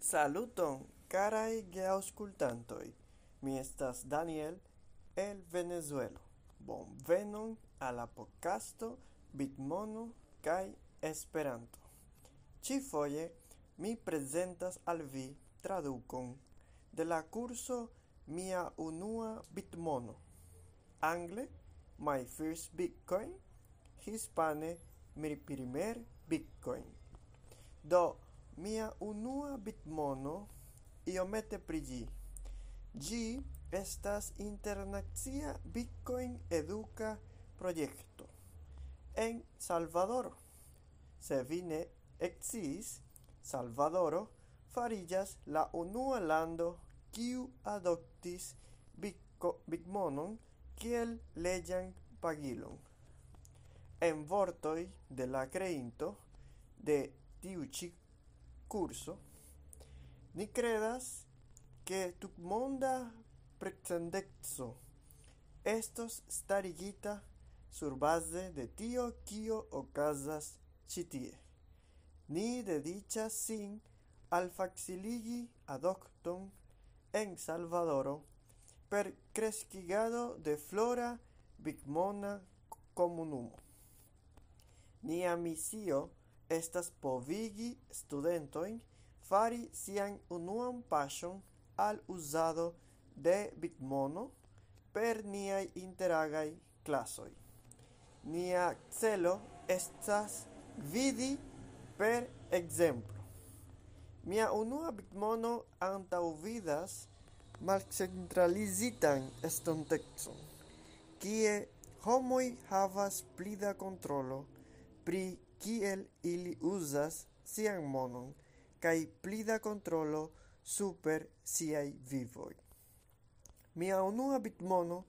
Saluton, carai geauscultantoi. Mi estas Daniel el Venezuelo. Bon venon a la podcasto Bitmono kai Esperanto. Ci foie mi prezentas al vi tradukon de la curso mia unua bitmono. Angle, my first bitcoin. Hispane, mi primer bitcoin. Do, mia unua bitmono iomete pri Gi estas internacia bitcoin educa projekto en Salvadoro. Se vi ne Salvadoro farillas la unua lando kiu adoptis Bigmonon kiel leĝan pagilon. En vortoj de la kreinto de tiu ĉi kurso, ni kredas, ke tutmonda precedenteco estos starigita surbaze de tio kio okazas ĉi tie. Ni dediĉas sin al faciligi adopton en Salvadoro per kreskigado de flora bigmona komunumo. Nia misio estas povigi studentoin fari sian unuan pasion al uzado de Bitmono per niai interagai klasoj. Nia celo estas vidi per exemplo. Mia unua bitmono antaŭvidas malcentralizitan estontecon, kie homoj havas pli da kontrolo pri kiel ili uzas sian monon kaj pli da kontrolo super siaj vivoj. Mia unua bitmono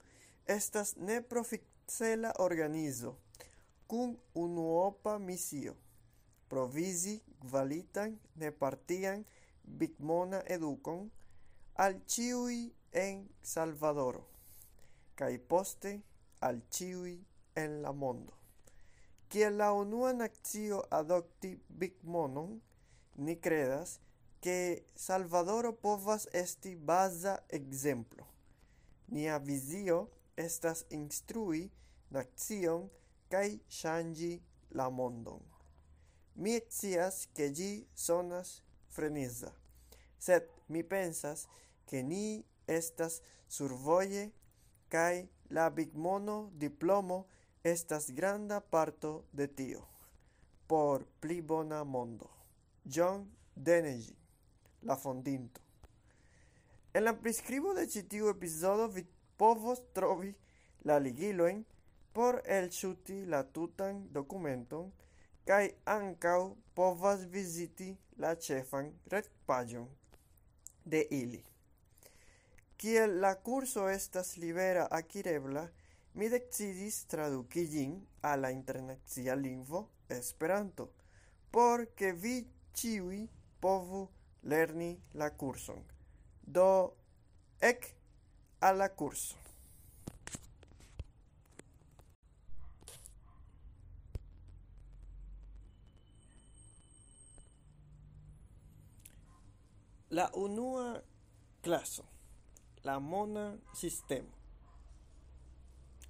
estas neprofitkela organizo kun unuopa misio provizi kvalitan, nepartian, bigmona edukon al ĉiuj en Salvadoro kaj poste al ĉiuj en la mondo. Kiel la unua nacio adopti bigmonon, ni credas ke Salvadoro povas esti baza exemplo. Nia visio estas instrui nacion kai shangi la mondon. Mi scias che gi sonas freneza, sed mi pensas, che ni estas survoje kai la bigmono diplomo estas granda parto de tio. Por pli bona mondo. John Denegy, la fondinto. En la prescribo de ĉi tiu epizodo vi povos trovi la ligilojn por elŝuti la tutan dokumenton kaj ankaŭ povas viziti la ĉefan retpaĝon de ili. Kiel la kurso estas libera akirebla, mi decidis traduki gin a la internacia lingvo Esperanto, por ke vi ciui povu lerni la kurson. Do ek a la kurso. La unua klaso. La mona sistema.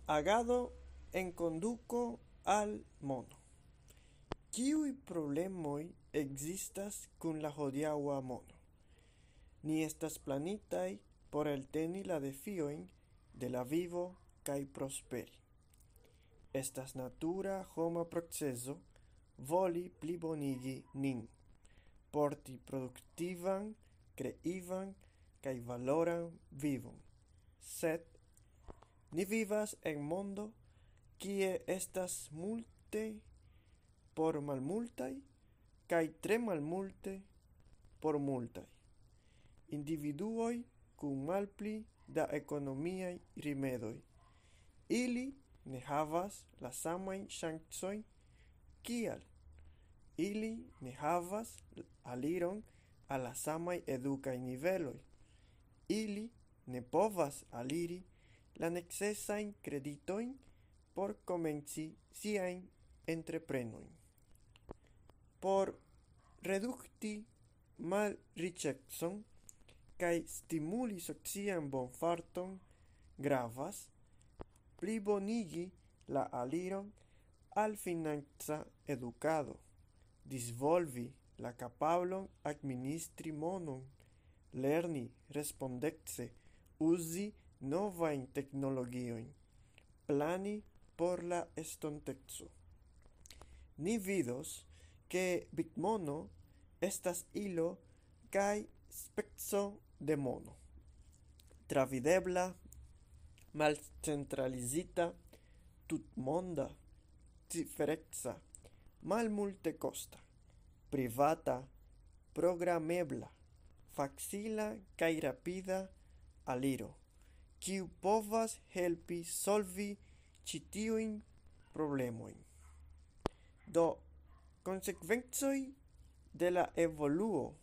Agado en conduco al mono. Kiui problemoi existas kun la hodiaŭa mono? Ni estas planitaj por elteni la defioin de la vivo kaj prosperi. Estas natura homa proceso voli plibonigi nin, porti produktivan kreivan kaj valoran vivon, sed ni vivas en mondo kie estas multe por malmultaj kaj tre malmulte por multaj. Individuoj kun malpli da ekonomiaj rimedoj. Ili ne havas la samajn ŝancojn kial ili ne havas aliron al la samaj edukaj niveloj, ili ne povas aliri la necessain creditoin por comenci siain entreprenoin. Por redukti malriĉecon kai stimuli socian bonfarton gravas plibonigi la aliron al finanza educado, disvolvi la capablon administri monon, lerni respondece, uzi novajn technologioin, plani por la estonteco. Ni vidos, che bitmono estas ilo kai spezzo de mono. Travidebla, malcentralizita, tutmonda, ciferexa, malmulte costa privata, programebla, facila kaj rapida aliro, kiu povas helpi solvi ĉi problemoin. problemojn. Do, consequenzoi de la evoluo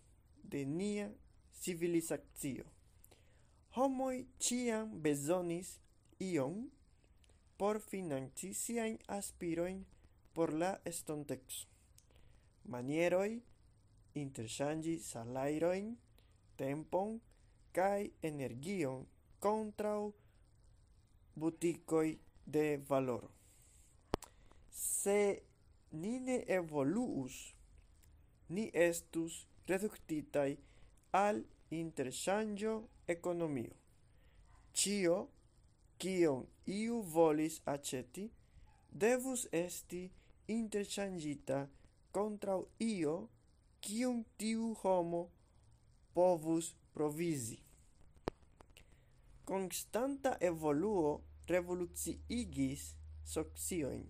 de nia civilizacio. Homoj ciam bezonis ion por financi siajn aspirojn por la estonteco manieroi interŝanĝi salajrojn, tempon kaj energion kontraŭ butikoj de valoro. Se ni ne evoluus, ni estus reduktitaj al interŝanĝo ekonomio. Ĉio, kion iu volis aĉeti, devus esti interŝanĝita contra io cium tiu homo povus provisi. Constanta evoluo revoluciigis socioin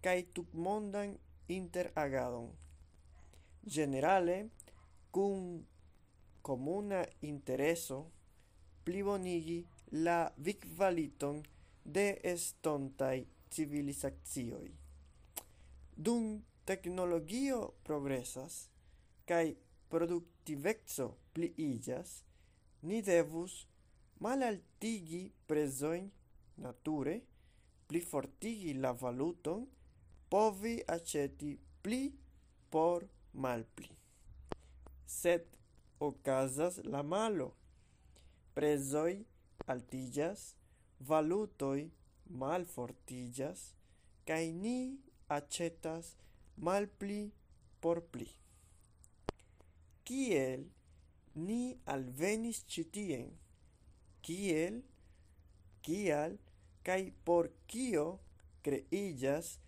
cae tutmondan interagadon. Generale, cum comuna intereso plibonigi la vicvaliton de estontai civilizazioi. Dum teknologio progresas kaj produktiveco pliiĝas, ni devus malaltigi prezoin nature, plifortigi la valuton, povi aceti pli por malpli. Sed ocasas la malo. Presoi altillas, valutoi malfortillas, kaj ni aĉetas malpli por pli. Kiel ni alvenis citien? Kiel, kial Kai por kio creillas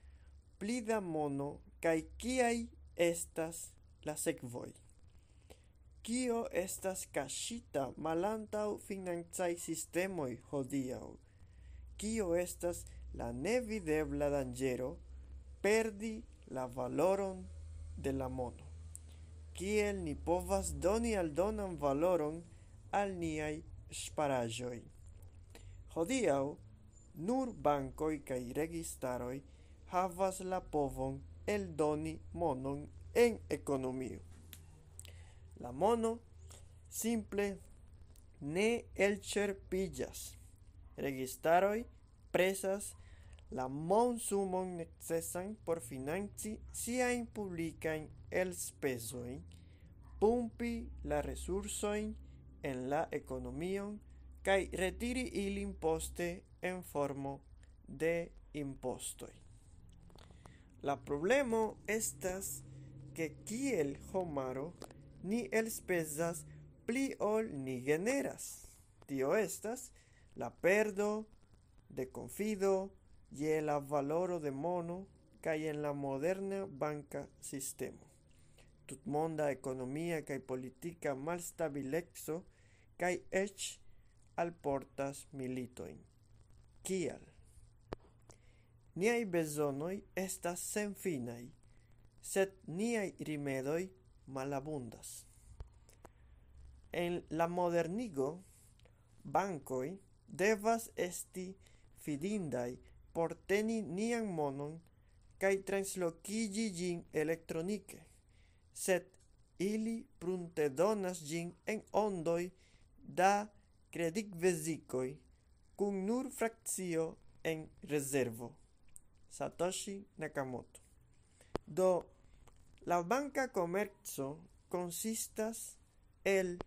pli da mono kai kiai estas la sekvoj? Kio estas kaŝita malantaŭ financaj sistemoj hodiaŭ? Kio estas la nevidebla danĝero perdi la valoron de la mono. Kiel ni povas doni aldonan valoron al niaj ŝparaĵoj? Hodiaŭ nur bankoj kaj registaroj havas la povon eldoni monon en ekonomio. La mono simple ne elĉerpiĝas. Registaroj presas la monsumon necesan por financi siajn el elspezojn, pumpi la resursoin en la economion kai retiri ilin poste en formo de imposto La problemo estas que kiel homaro ni elspezas pli ol ni generas. Tio estas la perdo de confido, je la valoro de mono kaj en la moderna banka sistemo. Tutmonda ekonomia kaj politika malstabileco kaj eĉ alportas militojn. Kial? Niai besonoi estas sen finai, sed niai rimedoi malabundas. En la modernigo, bancoi devas esti fidindai por teni nian monon kai translocigi gin elektronike sed ili pruntedonas gin en ondoi da credic vesicoi cum nur fraccio en reservo. Satoshi Nakamoto. Do, la banca comerzo consistas el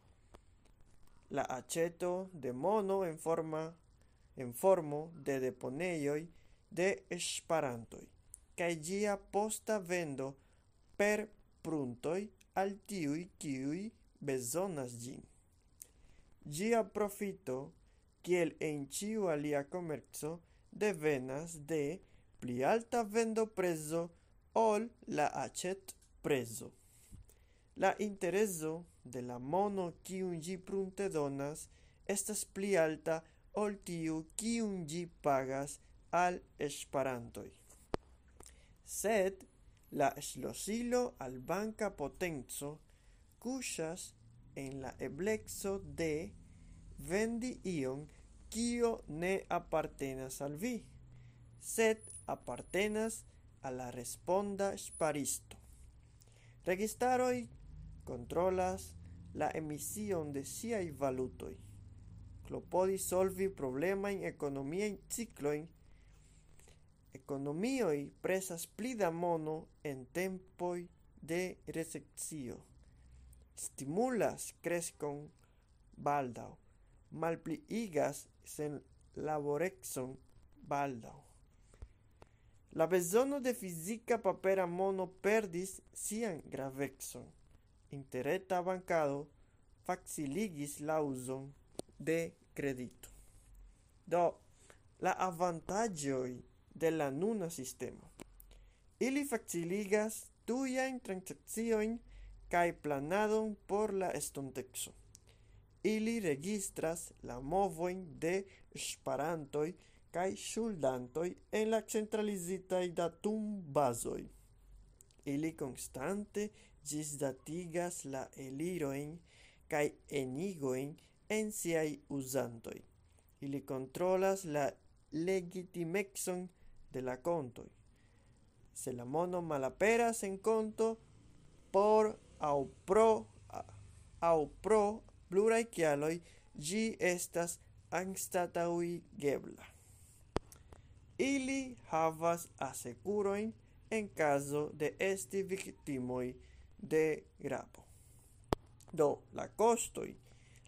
la aceto de mono en forma en formo de deponeioi de esparantoi, cae gia posta vendo per pruntoi al tiui kiui bezonas gin. Gia profito, kiel en ciu alia komerco, devenas de pli alta vendo preso ol la acet preso. La intereso de la mono kiun gi prunte donas estas pli alta ol tiu, kiun gi pagas al esperantoj. Sed la ŝlosilo al banka potenco kuŝas en la eblexo de vendi ion kio ne apartenas al vi, sed apartenas al la responda sparisto. Registaroj kontrolas la emision de siaj valutoj klopodis solvi problema in problemajn ekonomiajn ciklojn, ekonomioj presas pli da mono en tempo de recesio, stimulas kreskon baldaŭ, malpliigas senlaborecon baldao La bezono de fizika papera mono perdis sian gravexon. Interreta bancado faciligis la uson de credito. Do la avantagioi de la nuna sistema. Ili faciligas tuia in transaccioin cae planadon por la estontexo. Ili registras la movoin de sparantoi cae shuldantoi en la centralizitai datum basoi. Ili constante gisdatigas la eliroin cae enigoin en siai usantoi. Ili controlas la legitimexon de la contoi. Se la mono malaperas en conto, por au pro au pro plurai kialoj, gi estas anstataŭigebla. Ili havas asecuroin en caso de esti victimoi de grapo. Do, la costoi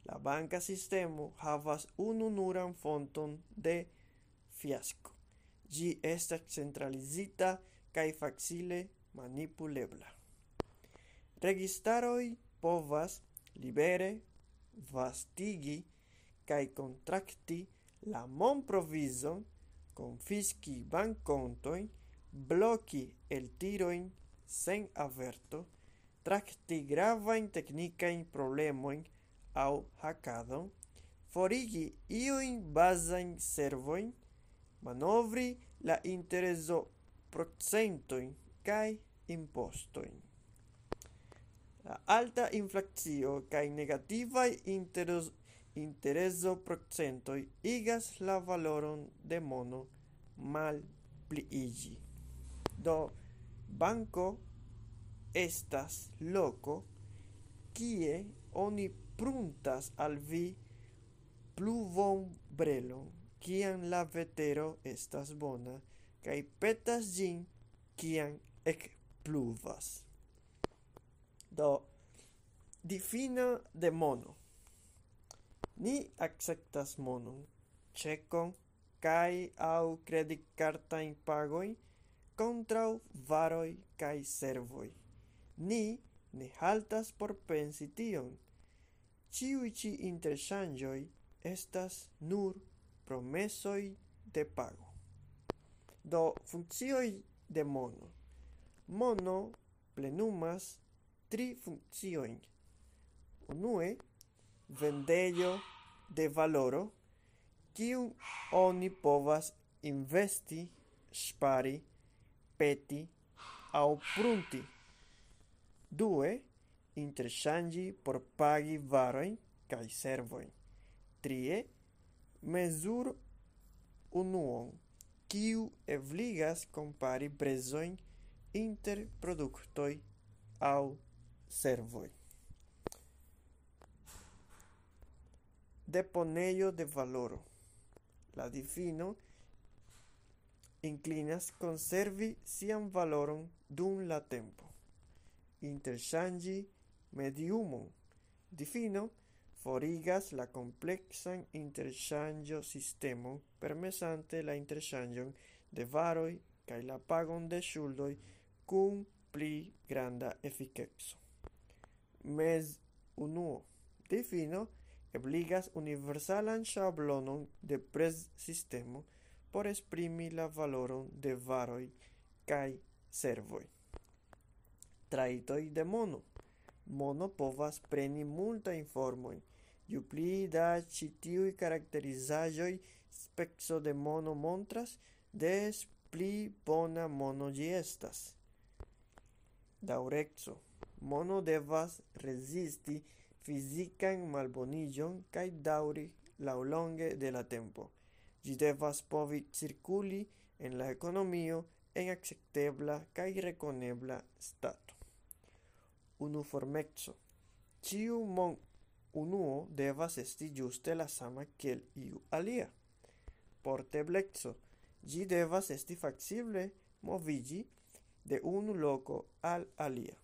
La banca sistemo havas ununuran fonton de fiasko: Gi estas centralizita kaj facile manipulebla. Registaroi povas libere vastigi kaj kontrakti la monprovizon, konfiski bankkontojn, bloki eltirojn sen averto, trakti gravajn teknikajn problemojn, au hackadon, forigi iuin bazain servoin, manovri la intereso procentoin cae impostoin. La alta inflazio cae negativae interes, intereso procentoi igas la valoron de mono mal pliigi. Do, banco estas loco kie oni pruntas al vi pluvombrelon, kiam la vetero estas bona, kaj petas ĝin, kiam ekpluvas. Do, difino de mono. Ni akceptas monon, ĉekon kaj aŭ kreditkartajn pagojn kontraŭ varoj kaj servoj. Ni ne haltas por pensi tion, Ciui ci interŝanĝoj estas nur promesoi de pago. Do funccioi de mono. Mono plenumas tri funccioin. Unue, vendello de valoro, kiun oni povas investi, spari, peti, au prunti. Due, interŝanĝi por pagi varojn kaj servojn. Trie, mezur unuon, kiu ebligas kompari prezojn inter produktoj aŭ servoj. Deponejo de valoro. La difino inclinas conservi sian valoron dum la tempo. Interchangi Mediumo difino forigas la complexan interchangio sistemon permesante la interchangion de varoi cae la pagon de shuldoi cum pli granda efficexo. Mez-unuo difino ebligas universalan shablonon de pres sistemo por esprimi la valoron de varoi cae servoi. Traitoi de mono Mono povas preni multa informoi. Ju pli da ĉi tiuj karakterizaĵoj de mono montras, des pli bona mono gi estas. Daurexo. Mono devas resisti fizikan malboniĝon cae dauri laulonge de la tempo. Gi devas povi circuli en la ekonomio en acceptebla cae rekonebla stato unuformeco. Ciu mon unuo devas esti giuste la sama kiel iu alia. Porteblexo. Gi devas esti facile movigi de unu loco al alia.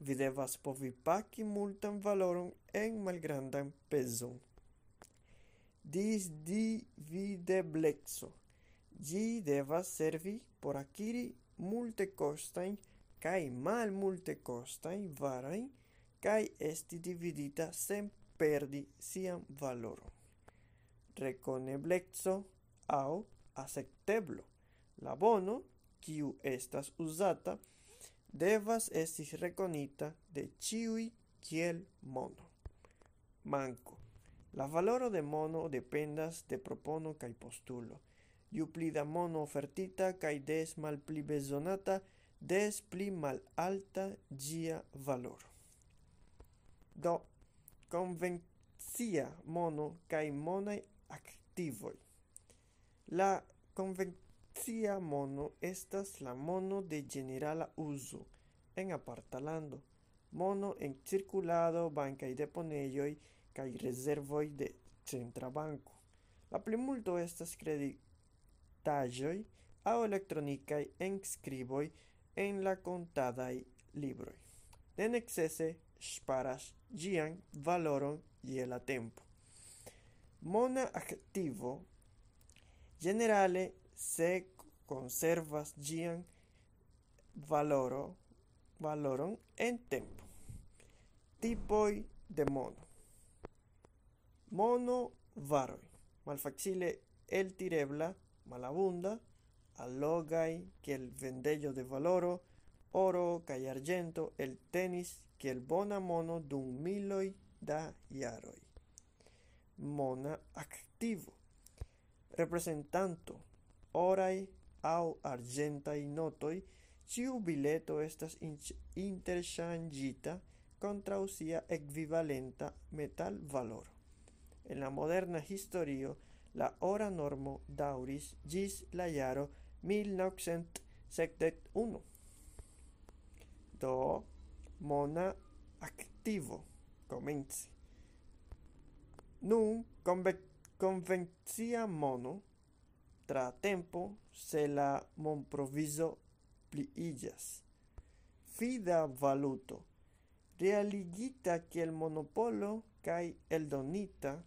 Vi devas povi paci multan valoron en malgrandan di videblexo Gi devas servi por akiri multe costain cae mal multe costai, varai, cae esti dividita sen perdi sian valoro. Reconeblezzo au accepteblo. La bono, kiu estas usata, devas estis reconita de ciui kiel mono. Manco. La valoro de mono dependas de propono kai postulo. ju pli da mono ofertita kai des mal pli bezonata des pli malalta gia valoro. Do, convencia mono kai monaj activoi. La convencia mono estas la mono de generala uso en apartalando, mono en circulado bankaj deponeioi kaj reservoi de centra banco. La plimulto estas kreditaĵoj aŭ elektronikaj enscriboi en la contadai libroj. De necese sparas ĝian valoron je la tempo. Mona aktivo generale se conservas ĝian valoro, valoron en tempo. Tipoj de mono. Mono varoj, malfacile eltirebla, malabunda, allogaj kiel vendello de valoro, oro kai argento el tenis che kiel bona mono dun miloi da iaroi Mona representanto reprezentanto, oraj au arĝentaj notoi ciu bileto estas interchangita contra usia equivalenta metal valoro. En la moderna historio la ora normo dauris gis la jaro 1971. Do mona activo comenzi. Nun convencia mono tra tempo se la mon monproviso pliigas. Fida valuto realigita kiel monopolo kaj eldonita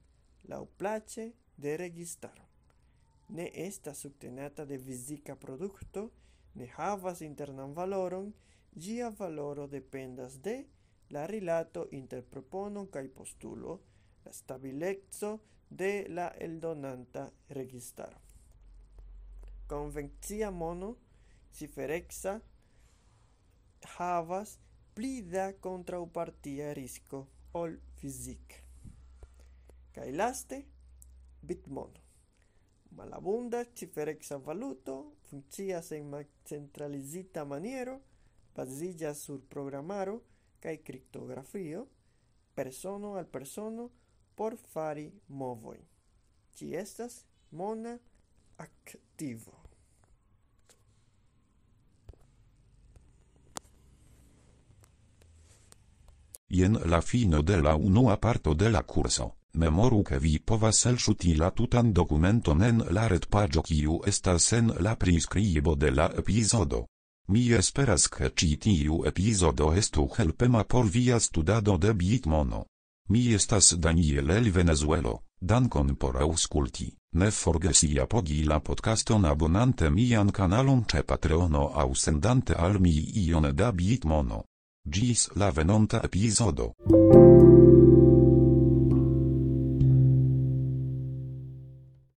place de registaro ne esta subtenata de fizika produkto, ne havas internan valoron, gia valoro dependas de la rilato inter propono kaj postulo, la stabilezzo de la eldonanta registaro. Convencia mono ciferexa, havas pli da kontraŭpartia risco ol fizika. Kai laste bitmono malabunda ciferexa valuto funkcias en centralizita maniero, baziĝas sur programaro kaj kriptografio, persono al persono por fari movoj. Ĝi estas mona aktivo. Jen la fino de la unua parto de la curso. Memoru ke vi povas elŝuti la tutan dokumenton en la retpaĝo kiu estas en la priskribo de la epizodo. Mi esperas ke ĉi tiu epizodo estu helpema por via studado de Bitmono. Mi estas Daniel el Venezuelo, dankon por aŭskulti. Ne forgesi apogi la podcaston abonante mian kanalon ĉe Patreono aŭ sendante al mi ion da Bitmono. Gis la venonta epizodo.